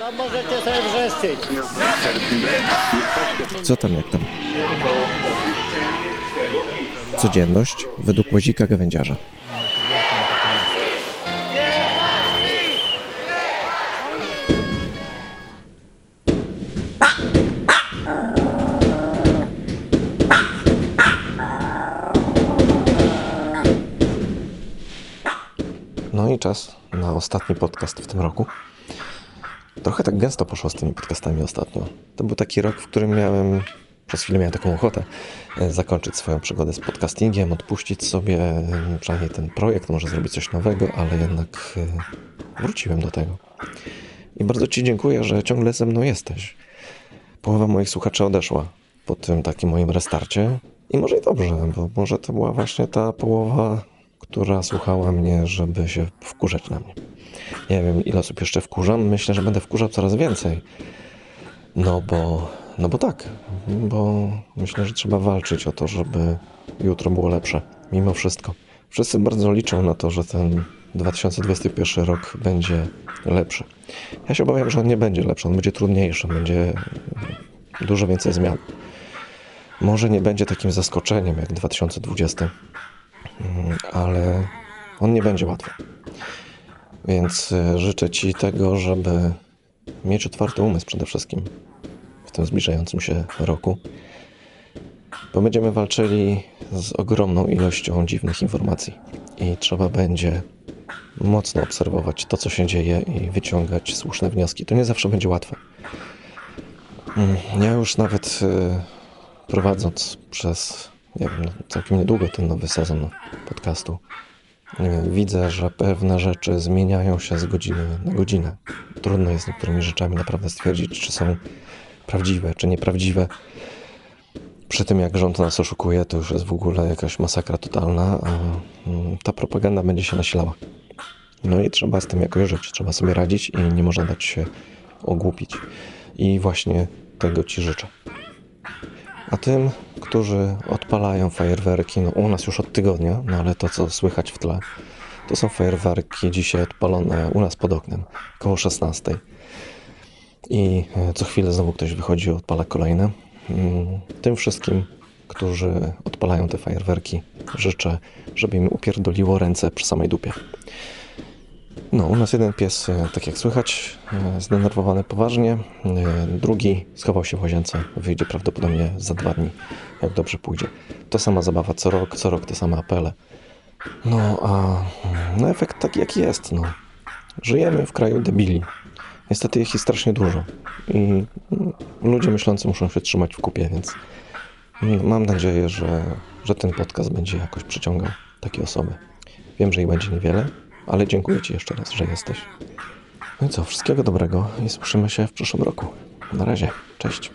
No możecie sobie wrzeszczyć. Co tam, jak tam? Codzienność według łazika gawędziarza. No i czas na ostatni podcast w tym roku. Trochę tak gęsto poszło z tymi podcastami ostatnio. To był taki rok, w którym miałem, przez chwilę miałem taką ochotę e, zakończyć swoją przygodę z podcastingiem, odpuścić sobie e, przynajmniej ten projekt, może zrobić coś nowego, ale jednak e, wróciłem do tego. I bardzo Ci dziękuję, że ciągle ze mną jesteś. Połowa moich słuchaczy odeszła po tym takim moim restarcie. I może i dobrze, bo może to była właśnie ta połowa, która słuchała mnie, żeby się wkurzać na mnie. Nie wiem, ile osób jeszcze wkurzam. Myślę, że będę wkurzał coraz więcej. No bo, no bo tak, bo myślę, że trzeba walczyć o to, żeby jutro było lepsze. Mimo wszystko. Wszyscy bardzo liczą na to, że ten 2021 rok będzie lepszy. Ja się obawiam, że on nie będzie lepszy, on będzie trudniejszy, będzie dużo więcej zmian. Może nie będzie takim zaskoczeniem jak 2020, mm, ale on nie będzie łatwy. Więc e, życzę Ci tego, żeby mieć otwarty umysł przede wszystkim w tym zbliżającym się roku. Bo będziemy walczyli z ogromną ilością dziwnych informacji i trzeba będzie mocno obserwować to, co się dzieje i wyciągać słuszne wnioski. To nie zawsze będzie łatwe. Mm, Ja już nawet e, prowadząc przez nie wiem, całkiem niedługo ten nowy sezon podcastu, Widzę, że pewne rzeczy zmieniają się z godziny na godzinę. Trudno jest niektórymi rzeczami naprawdę stwierdzić, czy są prawdziwe, czy nieprawdziwe. Przy tym, jak rząd nas oszukuje, to już jest w ogóle jakaś masakra totalna, a mm, ta propaganda będzie się nasilała. No i trzeba z tym jakoś żyć, trzeba sobie radzić i nie można dać się ogłupić. I właśnie tego Ci życzę. A tym, którzy odpalają fajerwerki, no u nas już od tygodnia, no ale to co słychać w tle, to są fajerwerki dzisiaj odpalone u nas pod oknem, koło 16. I e, co chwilę znowu ktoś wychodzi odpala kolejne. Mm, Tym wszystkim, którzy odpalają te fajerwerki, życzę, żeby im upierdoliło ręce przy samej dupie. No, u nas jeden pies, e, tak jak słychać, e, zdenerwowany poważnie. E, Drugi schował się w łazience. Wyjdzie prawdopodobnie za dwa dni, jak dobrze pójdzie. To sama zabawa co rok, co rok te same apele. No, a no efekt taki jaki jest, no. Żyjemy w kraju debili. Niestety ich jest strasznie dużo. I mm, ludzie myślący muszą się trzymać w kupie, więc mm, mam nadzieję, że, że ten podcast będzie jakoś przyciągał takie osoby. Wiem, że ich będzie niewiele, ale dziękuję Ci jeszcze raz, że jesteś. No i co, wszystkiego dobrego i słyszymy się w przyszłym roku. Na razie, cześć.